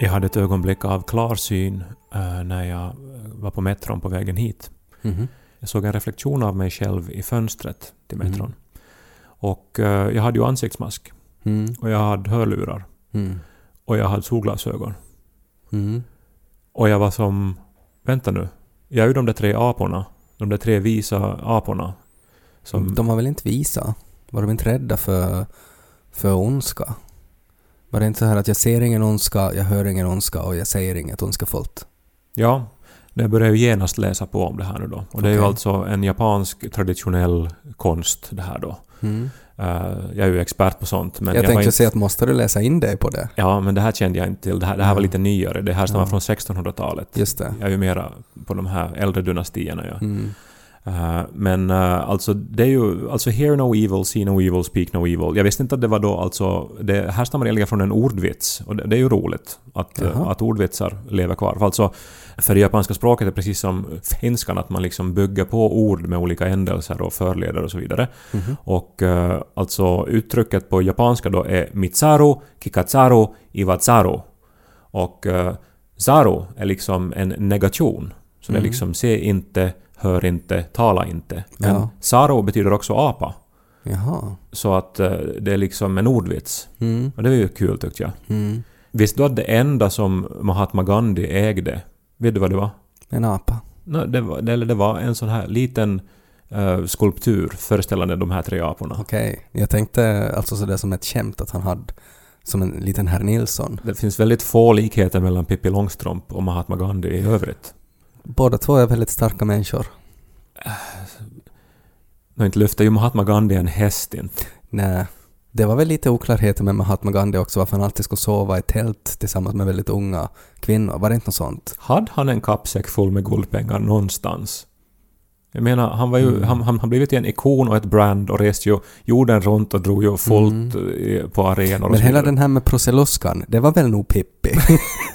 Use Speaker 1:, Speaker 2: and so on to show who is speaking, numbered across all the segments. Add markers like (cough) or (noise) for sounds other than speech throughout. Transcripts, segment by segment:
Speaker 1: Jag hade ett ögonblick av klarsyn eh, när jag eh, var på metron på vägen hit.
Speaker 2: Mhm.
Speaker 1: Jag såg en reflektion av mig själv i fönstret till metron.
Speaker 2: Mm.
Speaker 1: Och eh, jag hade ju ansiktsmask.
Speaker 2: Mm.
Speaker 1: Och jag hade hörlurar.
Speaker 2: Mm.
Speaker 1: Och jag hade solglasögon.
Speaker 2: Mm.
Speaker 1: Och jag var som... Vänta nu. Jag är ju de där tre aporna. De där tre visa aporna. Som,
Speaker 2: De var väl inte visa? Var de inte rädda för, för ondska? Var det inte så här att jag ser ingen ondska, jag hör ingen ondska och jag säger inget ondskefullt?
Speaker 1: Ja. Jag började ju genast läsa på om det här nu då. Och det är ju alltså en japansk traditionell konst det här då.
Speaker 2: Mm.
Speaker 1: Eh, jag är ju expert på sånt. Men
Speaker 2: jag
Speaker 1: var
Speaker 2: tänkte
Speaker 1: inte-
Speaker 2: säga att måste du läsa in dig på det?
Speaker 1: Ja, men det här kände jag inte till. Det här, det här var
Speaker 2: Ja.
Speaker 1: lite nyare. Det här stammar
Speaker 2: Ja.
Speaker 1: från 1600-talet.
Speaker 2: Just det.
Speaker 1: Jag är ju mera på de här äldre dynastierna. Ja.
Speaker 2: Mm.
Speaker 1: Eh, men uh, alltså det är ju... Alltså hear no evil, see no evil, speak no evil. Jag visste inte att det var då alltså... Det härstammar egentligen från en ordvits. Och det, det är ju roligt att,
Speaker 2: Jaha.
Speaker 1: att ordvitsar lever kvar. För alltså, för det japanska språket är precis som finskan, att man liksom bygger på ord med olika ändelser och förleder och så vidare.
Speaker 2: Mhm.
Speaker 1: Och eh, alltså uttrycket på japanska då är mitsaru, kikatsaru, iwatsaru. Och uh, zaru är liksom en negation. Så det är
Speaker 2: Mm.
Speaker 1: liksom se inte, hör inte, tala inte. Men
Speaker 2: Ja.
Speaker 1: saru betyder också apa.
Speaker 2: Jaha.
Speaker 1: Så att eh, det är liksom en ordvits.
Speaker 2: Mm.
Speaker 1: Och det är ju kul tyckte jag.
Speaker 2: Mm.
Speaker 1: Visste du att det enda som Mahatma Gandhi ägde, vet du vad det var?
Speaker 2: En apa.
Speaker 1: No, det, var det, det var en sån här liten eh, skulptur föreställande de här tre aporna.
Speaker 2: Okej. Jag tänkte alltså sådär som ett skämt att han hade som en liten herr Nilsson.
Speaker 1: Det finns väldigt få likheter mellan Pippi Långstrump och Mahatma Gandhi i övrigt.
Speaker 2: Båda två är väldigt starka människor.
Speaker 1: Nu inte lyfter ju Mahatma Gandhi en häst inte.
Speaker 2: Nej. Det var väl lite oklarheter med Mahatma Gandhi också, varför han alltid skulle sova i tält tillsammans med väldigt unga kvinnor. Var det inte något sånt?
Speaker 1: Hade han en kappsäck full med guldpengar någonstans? Jag menar, han var ju,
Speaker 2: Mm.
Speaker 1: han, han, han blivit en ikon och ett brand och reste ju jorden runt och drog ju fullt
Speaker 2: Mm.
Speaker 1: på arenor och
Speaker 2: Men
Speaker 1: så
Speaker 2: hela den här med Proseluskan, det var väl nog Pippi? (laughs)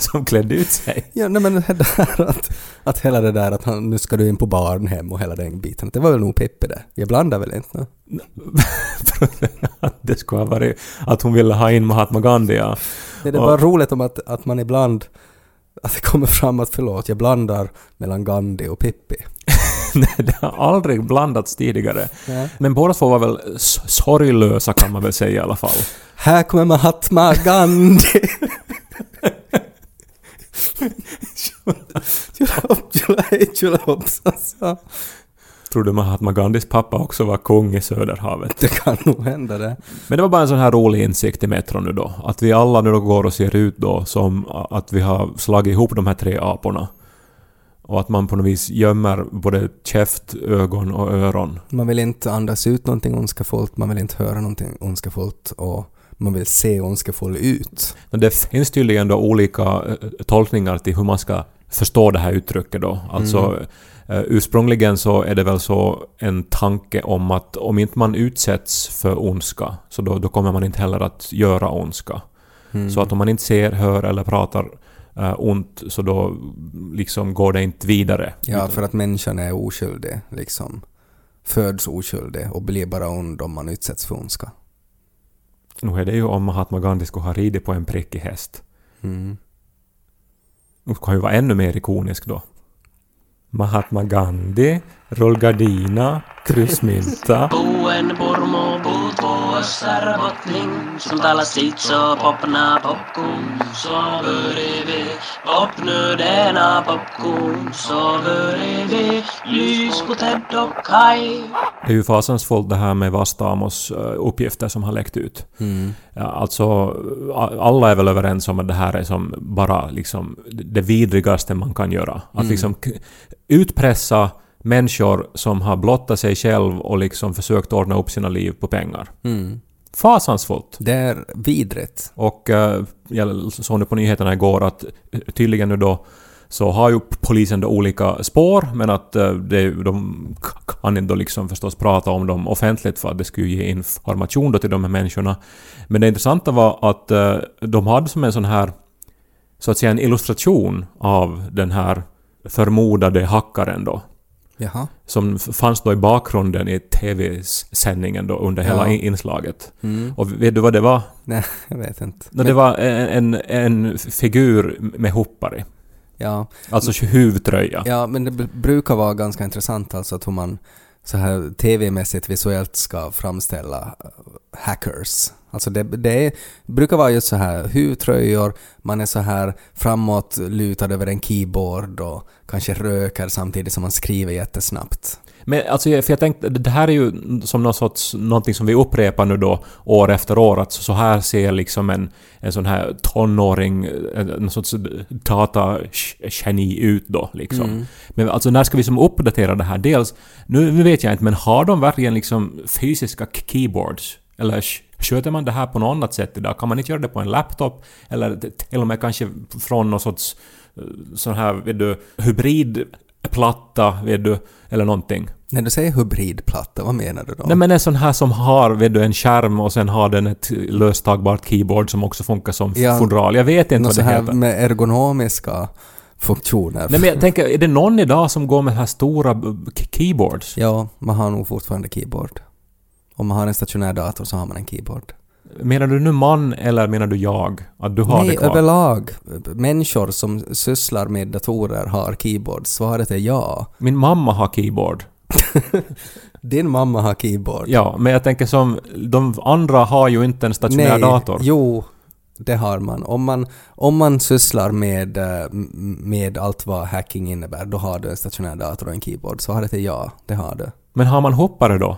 Speaker 2: (laughs)
Speaker 1: Som klädde ut sig.
Speaker 2: ja, nej men det där att, att hela det där att han, nu ska du in på barnhem och hela den biten, det var väl nog Pippi det. Jag blandar väl inte nu? (laughs)
Speaker 1: att det skulle ha varit att hon ville ha in Mahatma Gandhi, ja.
Speaker 2: Det är
Speaker 1: Och-
Speaker 2: bara roligt om att, att man ibland, att det kommer fram att förlåt, jag blandar mellan Gandhi och Pippi. (laughs)
Speaker 1: Nej, det har aldrig blandats tidigare.
Speaker 2: Ja.
Speaker 1: Men båda två var väl sorglösa kan man väl säga i alla fall.
Speaker 2: Här kommer Mahatma Gandhi!
Speaker 1: Tror du Mahatma Gandhis pappa också var kung i Söderhavet?
Speaker 2: Det kan nog hända det.
Speaker 1: Men det var bara en sån här rolig insikt i Metro nu då. Att vi alla nu då går och ser ut då som att vi har slagit ihop de här tre aporna. Och att man på något vis gömmer både käft, ögon och öron.
Speaker 2: Man vill inte andas ut någonting ondskefullt, man vill inte höra någonting ondskefullt och man vill se ondskefull ut.
Speaker 1: Men det finns tydligen då olika eh, tolkningar till hur man ska förstå det här uttrycket då. Alltså eh, ursprungligen så är det väl så en tanke om att om inte man utsätts för ondska så då, då kommer man inte heller att göra ondska.
Speaker 2: Mm.
Speaker 1: Så att om man inte ser, hör eller pratar eh, ont så då liksom går det inte vidare.
Speaker 2: Ja, för att människan är oskyldig, liksom. Föds oskyldig och blir bara ond om man utsätts för ondska.
Speaker 1: Nu är det ju om Mahatma Gandhi skulle ha ridit på en prickig häst.
Speaker 2: Mm.
Speaker 1: Nu kan ju vara ännu mer ikonisk då. Mahatma Gandhi, rullgardina, kryssmynta.
Speaker 3: Puut vuossar botling, som talar sitt så popna popcorn, så börjar vi popnödena popcorn, så börjar vi lys på Ted och Kai.
Speaker 1: Det är ju fasansfullt det här med Vastamos eh, uppgifter som har läckt ut.
Speaker 2: Mm.
Speaker 1: Ja, alltså, alla är väl överens om att det här är som bara liksom det vidrigaste man kan göra. Att
Speaker 2: Mm.
Speaker 1: liksom utpressa människor som har blottat sig själv och liksom försökt ordna upp sina liv på pengar.
Speaker 2: Mm.
Speaker 1: Fasansfullt.
Speaker 2: Det är vidrigt.
Speaker 1: Och eh, jag såg nu på nyheterna igår att eh, tydligen nu då så har ju polisen då olika spår men att eh, det, de kan inte liksom förstås prata om dem offentligt för att det skulle ge information då till de här människorna. Men det intressanta var att eh, de hade som en sån här så att säga en illustration av den här förmodade hackaren då
Speaker 2: Jaha.
Speaker 1: som fanns då i bakgrunden i TV-sändningen då under hela
Speaker 2: Ja.
Speaker 1: inslaget.
Speaker 2: Mm.
Speaker 1: Och vet du vad det var?
Speaker 2: Nej, (laughs) jag vet inte.
Speaker 1: No, det var en, en, figur med hoppare.
Speaker 2: Ja,
Speaker 1: Alltså huvtröja.
Speaker 2: ja, men det brukar vara ganska intressant alltså att hur man så här TV-mässigt visuellt ska framställa eh, hackers. Alltså det, det är, brukar vara just så här huvtröjor, man är så här framåt lutad över en keyboard och kanske röker samtidigt som man skriver jättesnabbt.
Speaker 1: Men alltså, för jag tänkte, det här är ju som någon sorts, någonting som vi upprepar nu då år efter år, att så här ser liksom en, en sån här tonåring, en, sorts datageni ut då liksom.
Speaker 2: Mm.
Speaker 1: Men alltså när ska vi som uppdatera det här? Dels, nu, nu vet jag inte, men har de verkligen liksom fysiska keyboards? Eller sköter man det här på något annat sätt idag? Kan man inte göra det på en laptop? Eller till och med kanske från någon sorts eh, sån här, vet du, hybridplatta, vet du, eller någonting.
Speaker 2: När du säger hybridplatta, vad menar du då?
Speaker 1: Nej men en sån här som har, vet du, en skärm och sen har den ett löstagbart keyboard som också funkar som
Speaker 2: Ja.
Speaker 1: fodral. Jag vet inte vad det
Speaker 2: här
Speaker 1: heter.
Speaker 2: med ergonomiska funktioner.
Speaker 1: Nej men jag tänker, är det någon idag som går med här stora keyboards?
Speaker 2: Ja, man har nog fortfarande keyboard. Om man har en stationär dator så har man en keyboard.
Speaker 1: Menar du nu man eller menar du jag? Att du har
Speaker 2: Nej,
Speaker 1: det kvar?
Speaker 2: överlag. Människor som sysslar med datorer har keyboard. Svaret är ja.
Speaker 1: Min mamma har keyboard. (laughs)
Speaker 2: Din mamma har keyboard.
Speaker 1: Ja, men jag tänker som de andra har ju inte en stationär
Speaker 2: Nej,
Speaker 1: dator.
Speaker 2: jo, det har man. Om man, om man sysslar med, eh, med allt vad hacking innebär, då har du en stationär dator och en keyboard. Svaret är ja, det har du.
Speaker 1: Men har man hoppare då?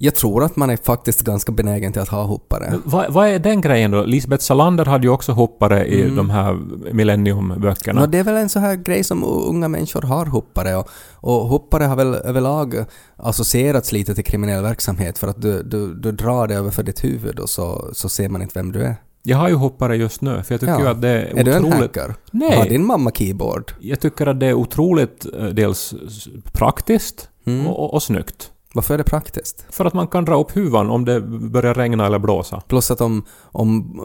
Speaker 2: Jag tror att man är faktiskt ganska benägen till att ha hoppare.
Speaker 1: Vad, vad är den grejen då? Lisbeth Salander hade ju också hoppare i
Speaker 2: Mm.
Speaker 1: de här Millennium-böckerna.
Speaker 2: Nå, det är väl en så här grej som unga människor har hoppare och, och hoppare har väl överlag associerats lite till kriminell verksamhet för att du, du, du drar det över för ditt huvud och så, så ser man inte vem du är.
Speaker 1: Jag har ju hoppare just nu, för jag tycker
Speaker 2: Ja.
Speaker 1: ju att det är,
Speaker 2: Är du en
Speaker 1: otroligt...
Speaker 2: hacker?
Speaker 1: Nej.
Speaker 2: Har din mamma keyboard?
Speaker 1: Jag tycker att det är otroligt eh, dels praktiskt
Speaker 2: Mm.
Speaker 1: och, och, och snyggt.
Speaker 2: Varför är det praktiskt?
Speaker 1: För att man kan dra upp huvan om det börjar regna eller blåsa.
Speaker 2: Plus att om, om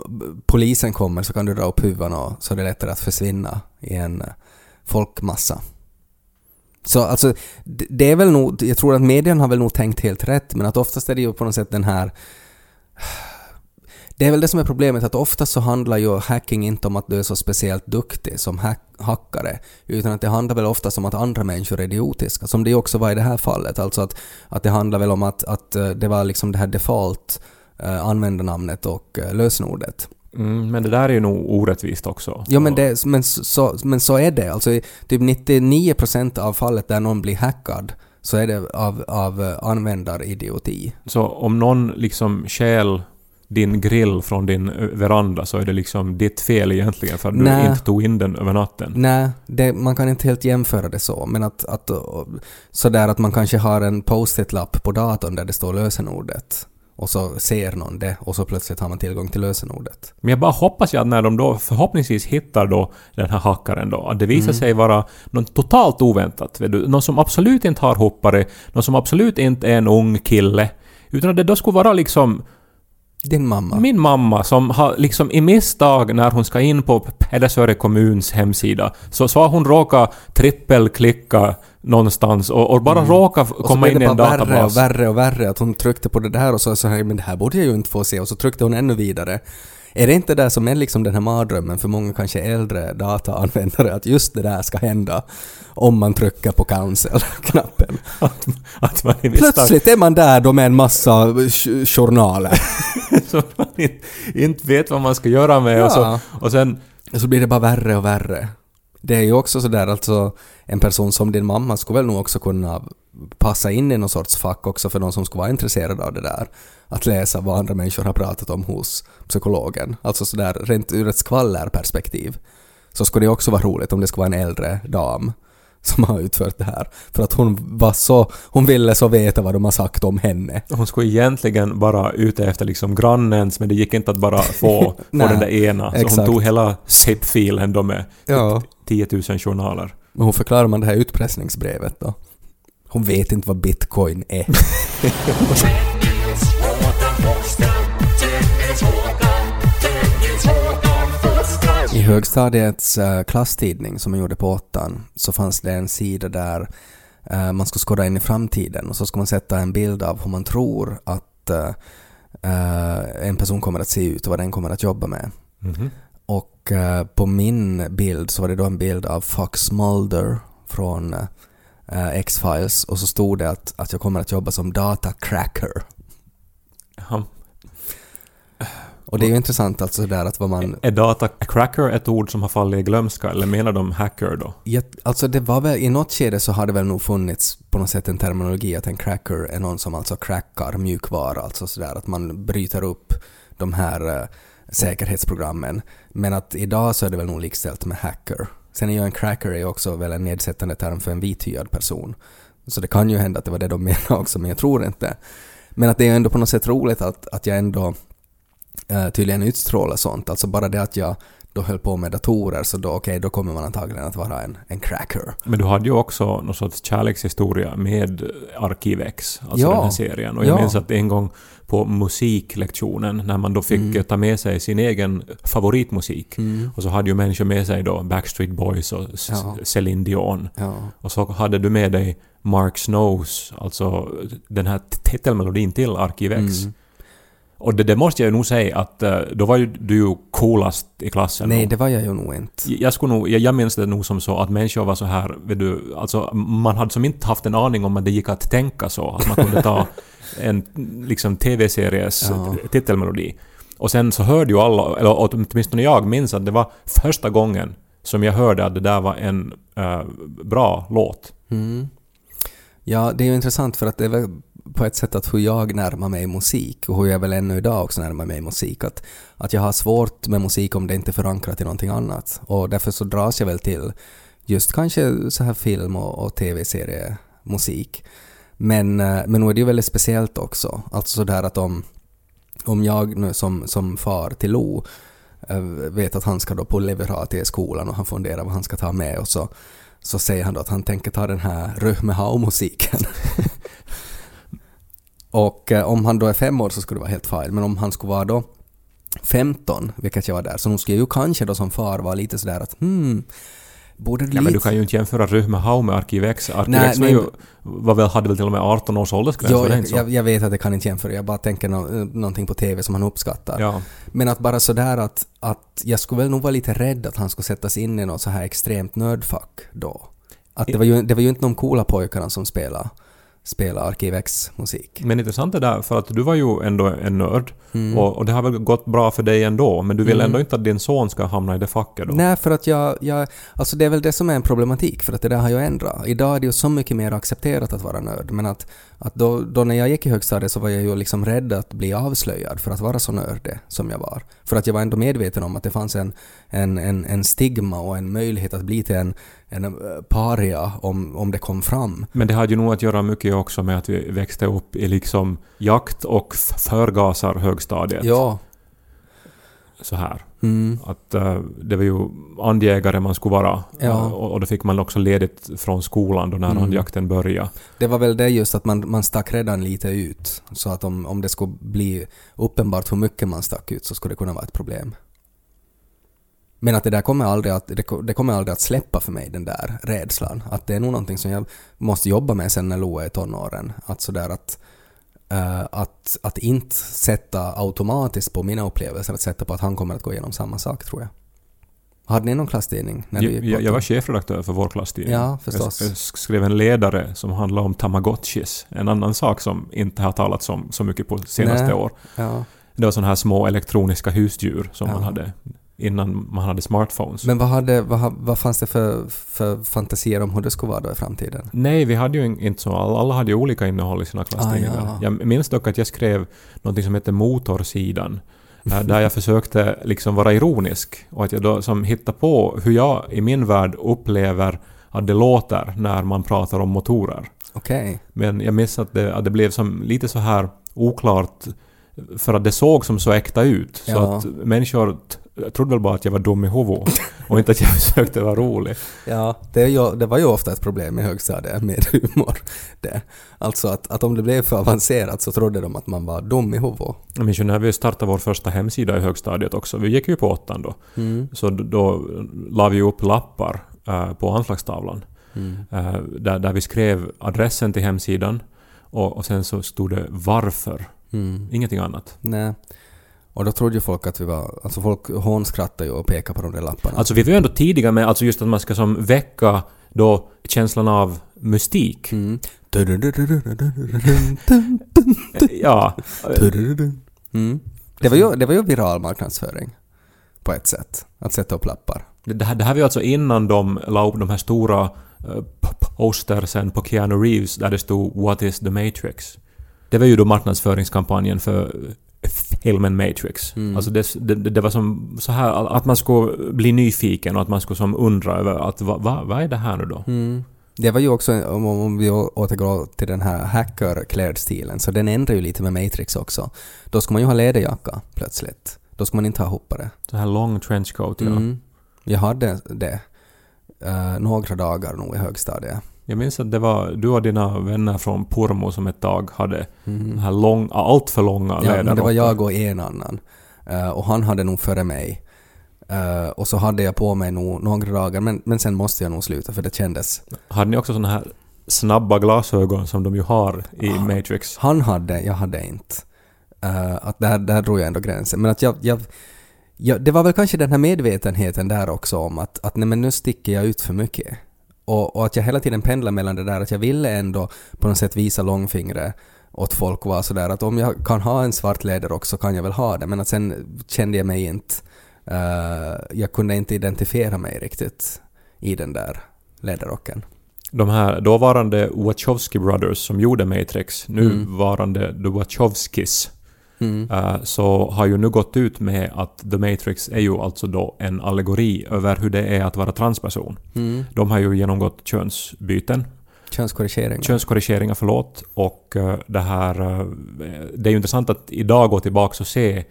Speaker 2: polisen kommer så kan du dra upp huvan och så är det lättare att försvinna i en eh, folkmassa. Så alltså, det det är väl nog, jag tror att medien har väl nog tänkt helt rätt, men att oftast är det ju på något sätt den här det är väl det som är problemet, att ofta så handlar ju hacking inte om att du är så speciellt duktig som hack hackare, utan att det handlar väl oftast om att andra människor är idiotiska, som det också var i det här fallet. Alltså att, att det handlar väl om att, att eh, det var liksom det här default eh, användarnamnet och eh, lösenordet.
Speaker 1: Mm, men det där är ju nog orättvist också.
Speaker 2: Jo men, det, men, så, men så är det. Alltså typ 99% av fallet där någon blir hackad så är det av, av användaridioti.
Speaker 1: Så om någon liksom stjäl din grill från din veranda så är det liksom ditt fel egentligen för att du
Speaker 2: Nej.
Speaker 1: inte tog in den över natten.
Speaker 2: Nej, man kan inte helt jämföra det så, men att, att sådär att man kanske har en post-it-lapp på datorn där det står lösenordet och så ser någon det och så plötsligt har man tillgång till lösenordet.
Speaker 1: Men jag bara hoppas ju att när de då förhoppningsvis hittar då den här hackaren då, att det visar
Speaker 2: Mm.
Speaker 1: sig vara något totalt oväntat. Du? Någon som absolut inte har hoppare, någon som absolut inte är en ung kille. Utan att det då skulle vara liksom
Speaker 2: Din mamma.
Speaker 1: min mamma som har liksom i misstag när hon ska in på Pedersöre kommuns hemsida så, så har hon råkat trippelklicka någonstans och, och bara
Speaker 2: Mm. och så
Speaker 1: komma
Speaker 2: blev
Speaker 1: in i
Speaker 2: det
Speaker 1: en
Speaker 2: bara värre och
Speaker 1: databas.
Speaker 2: värre och värre att hon tryckte på det där och så så här, men det här borde jag ju inte få se och så tryckte hon ännu vidare. Är det inte det som är liksom den här mardrömmen för många kanske äldre dataanvändare att just det där ska hända om man trycker på cancel-knappen? (laughs)
Speaker 1: Att, att man misstag
Speaker 2: Plötsligt är man där då med en massa journaler. (laughs)
Speaker 1: som man inte, inte vet vad man ska göra med och, så,
Speaker 2: Ja.
Speaker 1: och sen
Speaker 2: Och så blir det bara värre och värre. Det är ju också sådär alltså, en person som din mamma skulle väl nog också kunna passa in i någon sorts fack också för de som skulle vara intresserade av det där. Att läsa vad andra människor har pratat om hos psykologen. Alltså sådär rent ur ett skvallerperspektiv. Så skulle det också vara roligt om det skulle vara en äldre dam som har utfört det här. För att hon var så, hon ville så veta vad de har sagt om henne.
Speaker 1: Hon skulle egentligen bara ute efter liksom grannens, men det gick inte att bara få, (laughs) få
Speaker 2: Nej,
Speaker 1: den där ena. Så
Speaker 2: exakt.
Speaker 1: hon tog hela zip-filen då med
Speaker 2: Ja.
Speaker 1: 10 000 journaler.
Speaker 2: Men hon förklarar man det här utpressningsbrevet då. Hon vet inte vad bitcoin är. (laughs) (laughs) I högstadiets eh, klasstidning som man gjorde på åttan så fanns det en sida där eh, man skulle skåda in i framtiden och så ska man sätta en bild av hur man tror att eh, en person kommer att se ut och vad den kommer att jobba med.
Speaker 1: Mhm.
Speaker 2: Och eh, på min bild så var det då en bild av Fox Mulder från X-Files och så stod det att, att jag kommer att jobba som data cracker. Och det är ju intressant alltså där att vad man...
Speaker 1: Är data cracker ett ord som har fallit i glömska, eller menar de hacker då?
Speaker 2: Ja, alltså det var väl, i något skede så har det väl nog funnits på något sätt en terminologi att en cracker är någon som alltså crackar mjukvara, alltså sådär att man bryter upp de här eh, säkerhetsprogrammen. Men att idag så är det väl nog likställt med hacker. Sen är ju en cracker är också väl en nedsättande term för en vithyad person. Så det kan ju hända att det var det de menade också, men jag tror inte. Men att det är ändå på något sätt roligt att, att jag ändå eh, tydligen utstrålar sånt. Alltså bara det att jag då höll på med datorer så då, okej, då kommer man antagligen att vara en, en cracker.
Speaker 1: Men du hade ju också någon sorts kärlekshistoria med Arkivex, alltså
Speaker 2: Ja.
Speaker 1: den här serien. Och jag
Speaker 2: Ja.
Speaker 1: minns att en gång på musiklektionen, när man då fick
Speaker 2: Mm.
Speaker 1: ta med sig sin egen favoritmusik,
Speaker 2: Mm.
Speaker 1: och så hade ju människor med sig då Backstreet Boys och
Speaker 2: Ja.
Speaker 1: Celine Dion.
Speaker 2: Ja.
Speaker 1: Och så hade du med dig Mark Snows, alltså den här titelmelodin till Arkivex.
Speaker 2: Mm.
Speaker 1: Och det, det måste jag ju nog säga att eh, då var ju du ju coolast i klassen.
Speaker 2: Nej,
Speaker 1: då.
Speaker 2: det var jag ju nog inte.
Speaker 1: Jag, skulle nog, jag, jag minns det nog som så att människor var så här, vet du, alltså man hade som inte haft en aning om att det gick att tänka så, att man kunde ta (laughs) en liksom TV-series
Speaker 2: Ja.
Speaker 1: titelmelodi. Och sen så hörde ju alla, eller åtminstone jag minns att det var första gången som jag hörde att det där var en eh, bra låt.
Speaker 2: Mm. Ja, det är ju intressant för att det är väl på ett sätt att hur jag närmar mig musik och hur jag väl ännu idag också närmar mig musik. Att, att jag har svårt med musik om det inte är förankrat i någonting annat. Och därför så dras jag väl till just kanske så här film och, och tv-seriemusik. Men, eh, men nu är det ju väldigt speciellt också. Alltså sådär att om, om jag nu som, som far till Lo eh, vet att han ska då på Leverati till skolan och han funderar vad han ska ta med och så, så säger han då att han tänker ta den här Röhmehau-musiken. (laughs) och eh, om han då är fem år så skulle det vara helt fel, men om han skulle vara då 15, vilket jag var där, så nog skulle jag ju kanske då som far vara lite sådär att hmm, borde du
Speaker 1: Ja, men
Speaker 2: lite...
Speaker 1: du kan ju inte jämföra Röhmehau med Arkivex. Arkivex
Speaker 2: Nej,
Speaker 1: var
Speaker 2: men-
Speaker 1: ju, var väl, hade väl till och med 18 års åldersgräns,
Speaker 2: Jo,
Speaker 1: det
Speaker 2: jag, jag, jag vet att det kan inte jämföra, jag bara tänker nå, någonting på TV som han uppskattar.
Speaker 1: Ja.
Speaker 2: Men att bara sådär att, att jag skulle väl nog vara lite rädd att han skulle sättas in i något så här extremt nördfack då. Att det var ju, det var ju inte de coola pojkarna som spelade, spelade Arkivex-musik.
Speaker 1: Men intressant det där, för att du var ju ändå en nörd.
Speaker 2: Mm.
Speaker 1: Och, och det har väl gått bra för dig ändå, men du vill
Speaker 2: Mm.
Speaker 1: ändå inte att din son ska hamna i det facket då?
Speaker 2: Nej, för att jag, jag... Alltså det är väl det som är en problematik, för att det där har ju ändrat. Idag är det ju så mycket mer accepterat att vara nörd, men att, att då, då när jag gick i högstadiet så var jag ju liksom rädd att bli avslöjad för att vara så nördig som jag var. För att jag var ändå medveten om att det fanns en, en, en, en stigma och en möjlighet att bli till en, en eh, paria om, om det kom fram.
Speaker 1: Men det hade ju nog att göra mycket också med att vi växte upp i liksom jakt och förgasar högstadiet.
Speaker 2: Ja.
Speaker 1: Så här.
Speaker 2: Mm.
Speaker 1: Att eh, det var ju andjägare man skulle vara.
Speaker 2: Ja.
Speaker 1: Eh, och, och då fick man också ledigt från skolan då när
Speaker 2: Mm.
Speaker 1: andjakten började.
Speaker 2: Det var väl det just att man, man stack redan lite ut. Så att om, om det skulle bli uppenbart hur mycket man stack ut så skulle det kunna vara ett problem. Men att det där kommer aldrig att, det, ko- det kommer aldrig att släppa för mig, den där rädslan. Att det är nog någonting som jag måste jobba med sen när Lo är i tonåren. Att sådär att, att, att inte sätta automatiskt på mina upplevelser, att sätta på att han kommer att gå igenom samma sak tror jag. Hade ni någon klasstidning? När
Speaker 1: Jag, jag, jag var chefredaktör för vår klasstidning.
Speaker 2: Ja, förstås.
Speaker 1: Jag, jag skrev en ledare som handlade om tamagotchis. En annan sak som inte har talats om så mycket på senaste
Speaker 2: Nej.
Speaker 1: år.
Speaker 2: Ja.
Speaker 1: Det var sådana här små elektroniska husdjur som
Speaker 2: Ja.
Speaker 1: man hade innan man hade smartphones.
Speaker 2: Men vad, hade, vad, vad fanns det för, för fantasier om hur det skulle vara då i framtiden?
Speaker 1: Nej, vi hade ju in- inte så. Alla hade ju olika innehåll i sina klasstidningar.
Speaker 2: Ah, ja.
Speaker 1: Jag minns dock att jag skrev något som heter Motorsidan. eh, (laughs) Där jag försökte liksom vara ironisk och att jag då som hittade på hur jag i min värld upplever att det låter när man pratar om motorer.
Speaker 2: Okej.
Speaker 1: Men jag minns att det, att det blev som lite så här oklart för att det såg som så äkta ut. Så
Speaker 2: Ja.
Speaker 1: att människor t- trodde väl bara att jag var dum i huvudet (laughs) och inte att jag försökte vara rolig.
Speaker 2: Ja, det, ju, det var ju ofta ett problem i högstadiet med humor. Det. Alltså att, att om det blev för avancerat så trodde de att man var dum i huvudet.
Speaker 1: Jag minns ju när vi startade vår första hemsida i högstadiet också. Vi gick ju på åttan då.
Speaker 2: Mm.
Speaker 1: Så d- då la vi upp lappar eh, på anslagstavlan.
Speaker 2: Mm.
Speaker 1: eh, där, där vi skrev adressen till hemsidan och, och sen så stod det varför.
Speaker 2: Mm.
Speaker 1: Ingenting annat.
Speaker 2: Nej. Och då trodde ju folk att vi var... Alltså folk hånskrattade ju och pekade på de där lapparna.
Speaker 1: Alltså vi var ju ändå tidiga med alltså just att man ska som väcka då känslan av mystik.
Speaker 2: Mm. (laughs)
Speaker 1: Ja.
Speaker 2: Mm. Det, var ju, det var ju viral marknadsföring. På ett sätt. Att sätta upp lappar.
Speaker 1: Det, här, det här var ju alltså innan de la upp de här stora eh, postersen på Keanu Reeves där det stod “What is the Matrix?” Det var ju då marknadsföringskampanjen för filmen Matrix.
Speaker 2: Mm.
Speaker 1: Alltså det, det, det var som så här att man skulle bli nyfiken och att man skulle som undra över att vad va, vad är det här nu då?
Speaker 2: Mm. Det var ju också, om, om vi återgår till den här hacker-klädstilen, så den ändrar ju lite med Matrix också. Då ska man ju ha läderjacka plötsligt. Då ska man inte ha hoppare.
Speaker 1: Så här lång trenchcoat, ja.
Speaker 2: Mm. Jag hade det eh, några dagar nog i högstadiet.
Speaker 1: Jag minns att det var du och dina vänner från Purmo som ett tag hade
Speaker 2: Mm.
Speaker 1: den här lång, allt för långa
Speaker 2: Ja, men det var jag och en annan. Eh, och han hade nog före mig. Eh, och så hade jag på mig nog några dagar, men, men sen måste jag nog sluta för det kändes...
Speaker 1: Hade ni också såna här snabba glasögon som de ju har i
Speaker 2: Ah.
Speaker 1: Matrix?
Speaker 2: Han hade, jag hade inte. Eh, att där, där drog jag ändå gränsen. Men att jag, jag, jag... Det var väl kanske den här medvetenheten där också om att, att nej men nu sticker jag ut för mycket. Och, och att jag hela tiden pendlar mellan det där att jag ville ändå på något sätt visa långfingret åt folk och vara sådär att om jag kan ha en svart läderrock så kan jag väl ha det. Men att sen kände jag mig inte... eh, jag kunde inte identifiera mig riktigt i den där läderrocken.
Speaker 1: De här dåvarande Wachowski Brothers som gjorde Matrix, nuvarande The Wachowskis,
Speaker 2: Mm.
Speaker 1: så har ju nu gått ut med att The Matrix är ju alltså då en allegori över hur det är att vara transperson.
Speaker 2: Mm.
Speaker 1: De har ju genomgått könsbyten,
Speaker 2: Könskorrigering.
Speaker 1: könskorrigeringar förlåt, och eh, det här... eh, det är ju intressant att idag gå tillbaka och se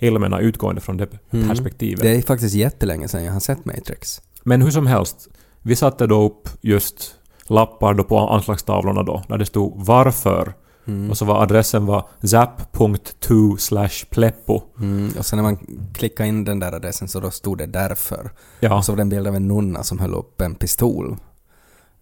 Speaker 1: filmerna utgående från det
Speaker 2: Mm.
Speaker 1: perspektivet.
Speaker 2: Det är faktiskt jättelänge sedan jag har sett Matrix.
Speaker 1: Men hur som helst, vi satte då upp just lappar då på anslagstavlorna då, där det stod ”Varför?”
Speaker 2: Mm.
Speaker 1: och så var adressen var zap.to slash pleppo.
Speaker 2: Mm, och sen när man klickade in den där adressen så då stod det därför.
Speaker 1: Ja,
Speaker 2: Och så var det en bild av en nunna som höll upp en pistol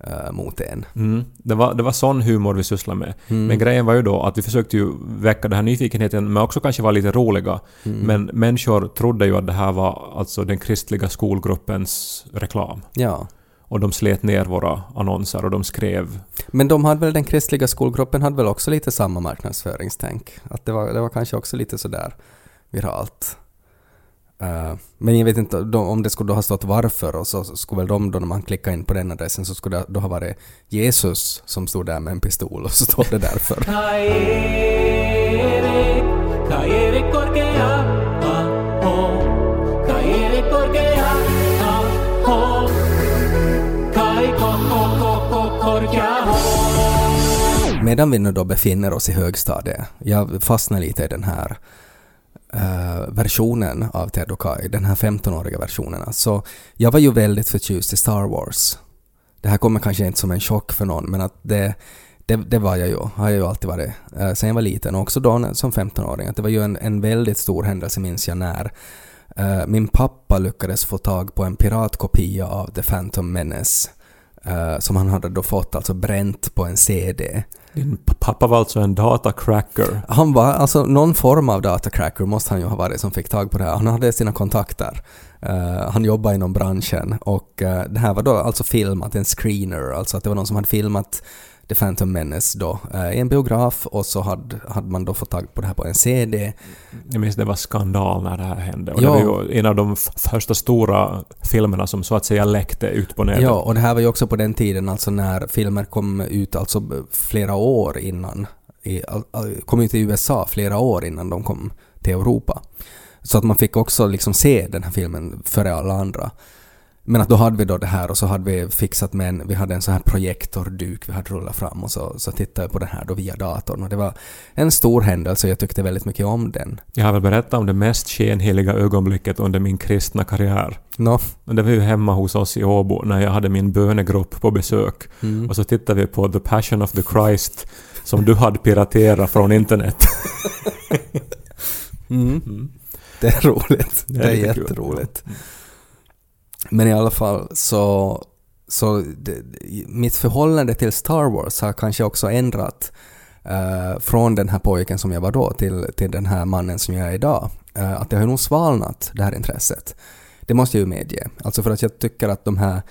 Speaker 2: eh, mot en.
Speaker 1: mm, det, var, det var sån humor vi sysslade med.
Speaker 2: Mm.
Speaker 1: Men grejen var ju då att vi försökte ju väcka den här nyfikenheten, men också kanske vara lite roliga.
Speaker 2: Mm.
Speaker 1: Men människor trodde ju att det här var alltså den kristliga skolgruppens reklam.
Speaker 2: Ja.
Speaker 1: Och de slet ner våra annonser och de skrev
Speaker 2: Men de hade väl, den kristliga skolgruppen hade väl också lite samma marknadsföringstänk? Att det var, det var kanske också lite sådär viralt. Eh, men jag vet inte de, om det skulle då ha stått varför och så skulle väl de då när man klickar in på den adressen så skulle det då ha varit Jesus som stod där med en pistol och så står det därför. Medan vi nu då befinner oss i högstadiet, jag fastnar lite i den här eh, versionen av Ted och Kai, den här 15-åriga versionen. Alltså, jag var ju väldigt förtjust i Star Wars. Det här kommer kanske inte som en chock för någon, men att det, det, det var jag ju, har jag ju alltid varit, uh, sen jag var liten och också då som 15-åring. Att det var ju en, en väldigt stor händelse minns jag när eh, min pappa lyckades få tag på en piratkopia av The Phantom Menace eh, som han hade då fått alltså bränt på en CD.
Speaker 1: Din pappa var alltså en datacracker.
Speaker 2: Han var, alltså någon form av datacracker måste han ju ha varit som fick tag på det här. Han hade sina kontakter. Eh, han jobbade inom branschen och eh, det här var då alltså filmat, en screener, alltså att det var någon som hade filmat The Phantom Menace då eh, i en biograf och så hade, hade man då fått tag på det här på en CD.
Speaker 1: Jag minns det var skandal när det här hände. Och
Speaker 2: Ja.
Speaker 1: det var ju en av de första stora filmerna som så att säga läckte ut på nätet.
Speaker 2: Ja, och det här var ju också på den tiden alltså när filmer kom ut alltså flera år innan. I, kom ut i USA flera år innan de kom till Europa. Så att man fick också liksom se den här filmen före alla andra. Men att då hade vi då det här och så hade vi fixat med en, vi hade en sån här projektorduk vi hade rullat fram och så, så tittade vi på den här då via datorn och det var en stor händelse och jag tyckte väldigt mycket om den.
Speaker 1: Jag har väl berättat om det mest skenheliga ögonblicket under min kristna karriär. Och Det var ju hemma hos oss i Åbo när jag hade min bönegrupp på besök.
Speaker 2: mm.
Speaker 1: Och så tittade vi på The Passion of the Christ som du hade piraterat från internet. (laughs)
Speaker 2: Mm. Det är roligt. Det är,
Speaker 1: lite kul.
Speaker 2: jätteroligt. Men i alla fall så, så det, mitt förhållande till Star Wars har kanske också ändrat uh, från den här pojken som jag var då till, till den här mannen som jag är idag. Uh, att det har nog svalnat, det här intresset. Det måste jag ju medge. Alltså för att jag tycker att de här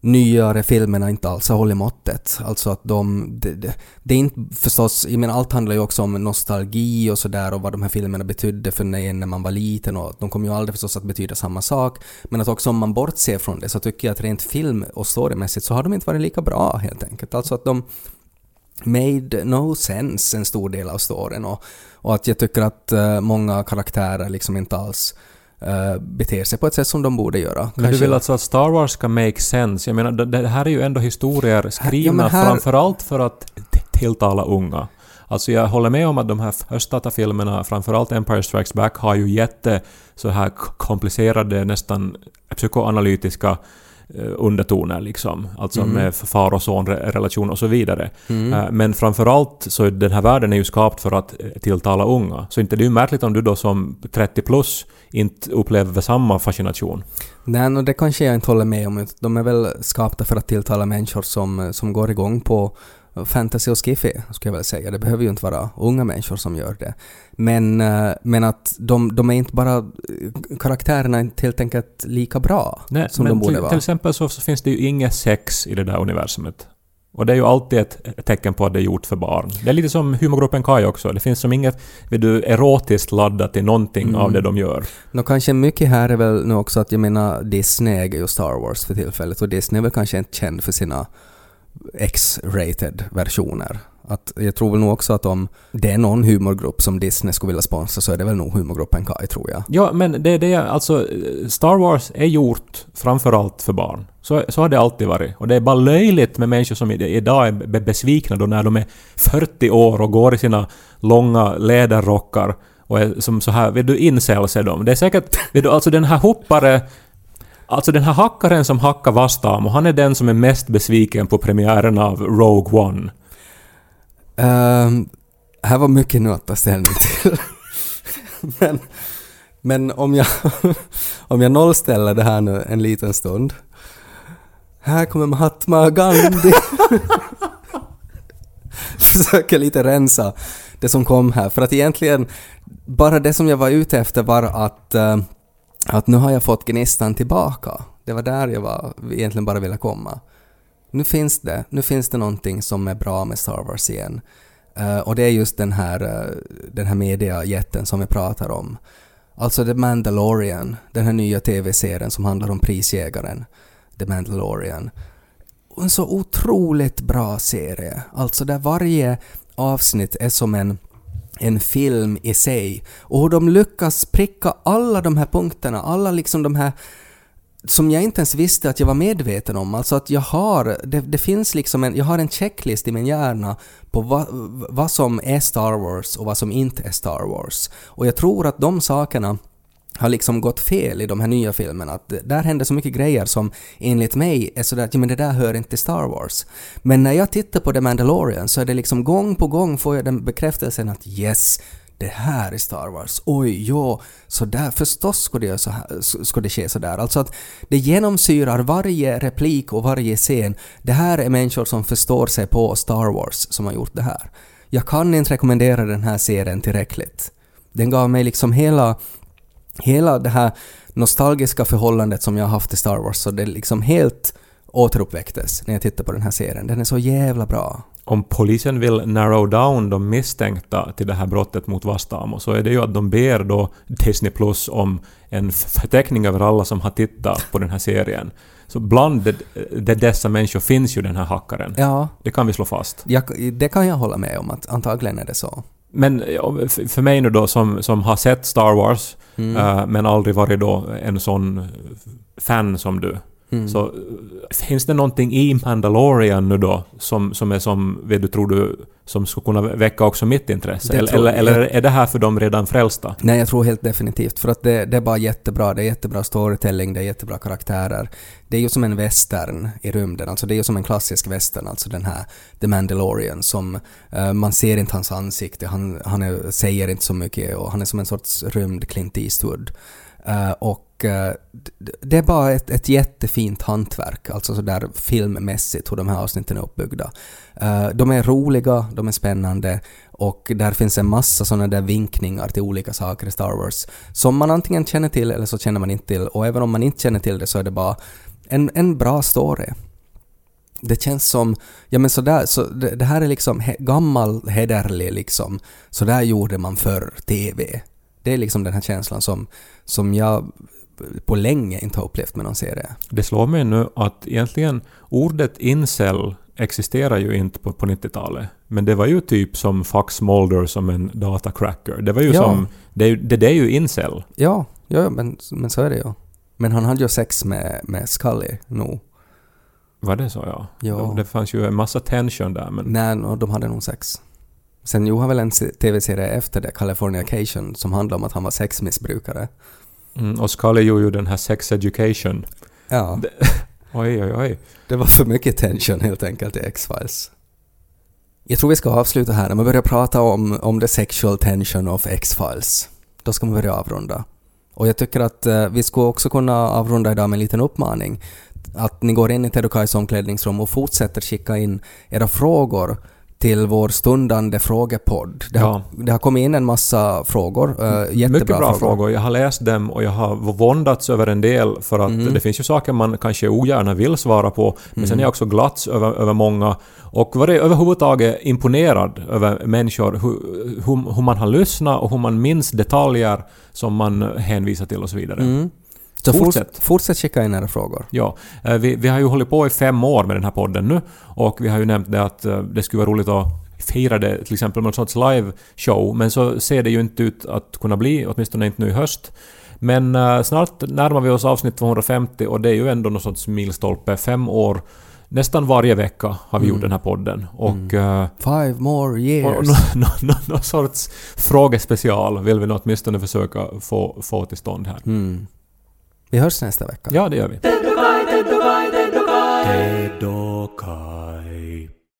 Speaker 2: nyare filmerna inte alls har hållit måttet. Alltså att de... Det, det, det är inte förstås... Jag menar allt handlar ju också om nostalgi och sådär och vad de här filmerna betydde för en när man var liten och de kommer ju aldrig förstås att betyda samma sak. Men att också om man bortser från det så tycker jag att rent film och storymässigt så har de inte varit lika bra helt enkelt. Alltså att de made no sense en stor del av storyn och, och att jag tycker att eh, många karaktärer liksom inte alls uh, beter sig på ett sätt som de borde göra.
Speaker 1: Men du vill alltså att Star Wars ska make sense? Jag menar, det, här är ju ändå historier skrivna
Speaker 2: men här-
Speaker 1: framförallt för att tilltala unga. Alltså jag håller med om att de här första filmerna, framförallt Empire Strikes Back, har ju jätte så här komplicerade, nästan psykoanalytiska undertoner liksom. Alltså
Speaker 2: Mm.
Speaker 1: med far och son-relation och så vidare.
Speaker 2: Mm.
Speaker 1: Eh, Men framförallt så är den här världen är ju skapt för att eh, tilltala unga. Så inte det är ju märkligt om du då som 30 plus inte upplever samma fascination.
Speaker 2: Nej, no, det kanske jag inte håller med om. De är väl skapta för att tilltala människor som, som går igång på fantasy och skiffy, skulle jag väl säga. Det behöver ju inte vara unga människor som gör det. Men, eh, men att de, de är inte bara... Karaktärerna är inte helt enkelt lika bra
Speaker 1: Nej,
Speaker 2: som
Speaker 1: men
Speaker 2: de borde
Speaker 1: till,
Speaker 2: vara.
Speaker 1: till exempel så, så finns det ju inget sex i det där universumet. Och det är ju alltid ett tecken på att det är gjort för barn. Det är lite som humorgruppen Kai också. Det finns som inget vet du, erotiskt laddat i någonting
Speaker 2: Mm.
Speaker 1: av det de gör.
Speaker 2: Nå, kanske mycket här är väl nu också att jag menar Disney äger ju Star Wars för tillfället och Disney är väl kanske inte känd för sina X-rated versioner. Att jag tror väl nog också att om det är någon humorgrupp som Disney skulle vilja sponsra så är det väl nog humorgruppen Kai tror jag.
Speaker 1: Ja, men det är det, alltså eh, Star Wars är gjort framförallt för barn. Så, så har det alltid varit. Och det är bara löjligt med människor som idag är besvikna då när de är 40 år och går i sina långa läderrockar och är som så här, vet du, incels är de. Det är säkert, vet du, alltså den här hoppare Alltså den här hackaren som hackar Vastamo, han är den som är mest besviken på premiären av Rogue One.
Speaker 2: Um, här var mycket nu att ta ställning till. (laughs) men, men om jag, (laughs) om jag nollställer det här nu en liten stund. Här kommer Mahatma Gandhi. (laughs) Försöker lite rensa det som kom här. För att egentligen, bara det som jag var ute efter var att, ehm, att nu har jag fått gnistan tillbaka. Det var där jag var, egentligen bara ville komma. Nu finns det, nu finns det någonting som är bra med Star Wars igen. Uh, och det är just den här, uh, den här mediajätten som vi pratar om. Alltså The Mandalorian, den här nya TV-serien som handlar om prisjägaren. The Mandalorian. En så otroligt bra serie. Alltså där varje avsnitt är som en en film i sig. Och hur de lyckas pricka alla de här punkterna, alla liksom de här som jag inte ens visste att jag var medveten om. Alltså att jag har, det, det finns liksom en, jag har en checklist i min hjärna på vad, vad som är Star Wars och vad som inte är Star Wars. Och jag tror att de sakerna har liksom gått fel i de här nya filmerna. Att där händer så mycket grejer som enligt mig är sådär att ja, men det där hör inte till Star Wars. Men när jag tittar på The Mandalorian så är det liksom gång på gång får jag den bekräftelsen att yes, det här är Star Wars. Oj, ja, så där förstås ska det, så här, skulle det ske sådär. Alltså att det genomsyrar varje replik och varje scen. Det här är människor som förstår sig på Star Wars som har gjort det här. Jag kan inte rekommendera den här serien tillräckligt. Den gav mig liksom hela hela det här nostalgiska förhållandet som jag har haft till Star Wars så det liksom helt återuppväcktes när jag tittar på den här serien. Den är så jävla bra.
Speaker 1: Om polisen vill narrow down de misstänkta till det här brottet mot Vastamo så är det ju att de ber då Disney Plus om en förteckning över alla som har tittat på den här serien. Så bland det, det dessa människor finns ju den här hackaren.
Speaker 2: Ja,
Speaker 1: Det kan vi slå fast.
Speaker 2: jag, det kan jag hålla med om att antagligen är det så.
Speaker 1: Men för mig nu då som, som har sett Star Wars
Speaker 2: Mm.
Speaker 1: eh, men aldrig varit då en sån fan som du.
Speaker 2: Mm.
Speaker 1: Så finns det någonting i Mandalorian nu då som, som är som, vet du, tror du, som skulle kunna väcka också mitt intresse? Eller, eller, eller är det här för de redan frälsta?
Speaker 2: Nej, jag tror helt definitivt. För att det, det är bara jättebra. Det är jättebra storytelling, det är jättebra karaktärer. Det är ju som en western i rymden. Alltså det är ju som en klassisk western, alltså den här The Mandalorian som eh, man ser inte hans ansikte, han, han är, säger inte så mycket och han är som en sorts rymd Clint Eastwood. Eh, och eh, det är bara ett, ett jättefint hantverk, alltså sådär filmmässigt hur de här avsnitten är uppbyggda. Eh, de är roliga, de är spännande och där finns en massa sådana där vinkningar till olika saker i Star Wars som man antingen känner till eller så känner man inte till och även om man inte känner till det så är det bara en, en bra story. Det känns som, ja men sådär, så det, det här är liksom he, gammal hederlig liksom, sådär gjorde man förr TV. Det är liksom den här känslan som, som jag på länge inte har upplevt med någon serie.
Speaker 1: Det slår mig nu att egentligen ordet incel existerar ju inte på, på 90-talet. Men det var ju typ som Fox Mulder som en datacracker. Det var ju
Speaker 2: Ja.
Speaker 1: som... Det, är ju- det, det är ju incel.
Speaker 2: Ja, ja men, men så är det ju. Men han hade ju sex med, med Scully nog.
Speaker 1: Var det så ja?
Speaker 2: Ja.
Speaker 1: Det fanns ju en massa tension där men...
Speaker 2: Nej, och de hade nog sex. Sen gjorde han väl en se- TV-serie efter det, Californication, som handlar om att han var sexmissbrukare.
Speaker 1: Mm, och Scully gjorde ju den här Sex Education.
Speaker 2: Ja, (laughs)
Speaker 1: Oj, oj, oj.
Speaker 2: det var för mycket tension helt enkelt i X-Files. Jag tror vi ska avsluta här när man börjar prata om, om the sexual tension of X-Files. Då ska man börja avrunda. Och jag tycker att eh, vi skulle också kunna avrunda idag med en liten uppmaning. Att ni går in i Tedokais omklädningsrum och fortsätter skicka in era frågor till vår stundande frågepodd. Det har,
Speaker 1: Ja.
Speaker 2: det har kommit in en massa frågor, eh, jättebra
Speaker 1: Mycket bra frågor. Jag har läst dem och jag har våndats över en del för att
Speaker 2: Mm.
Speaker 1: det finns ju saker man kanske ogärna vill svara på. Men sen är jag också glatt över, över många och var överhuvudtaget imponerad över människor, hur, hur, hur man har lyssnat och hur man minns detaljer som man hänvisar till och så vidare.
Speaker 2: Mm. Så
Speaker 1: Fortsätt.
Speaker 2: fortsätt. fortsätt skicka in era frågor.
Speaker 1: Ja, eh, vi, vi har ju hållit på i fem år med den här podden nu och vi har ju nämnt det att eh, det skulle vara roligt att fira det till exempel med någon sorts live-show men så ser det ju inte ut att kunna bli, åtminstone inte nu i höst. Men eh, snart närmar vi oss avsnitt 250 och det är ju ändå någon sorts milstolpe. Fem år, nästan varje vecka har vi
Speaker 2: Mm.
Speaker 1: gjort den här podden. Och, eh,
Speaker 2: Five more years.
Speaker 1: nå- nå- nå- någon sorts frågespecial vill vi åtminstone försöka få, få till stånd här.
Speaker 2: Mm. Vi hörs nästa vecka.
Speaker 1: Ja, det gör vi.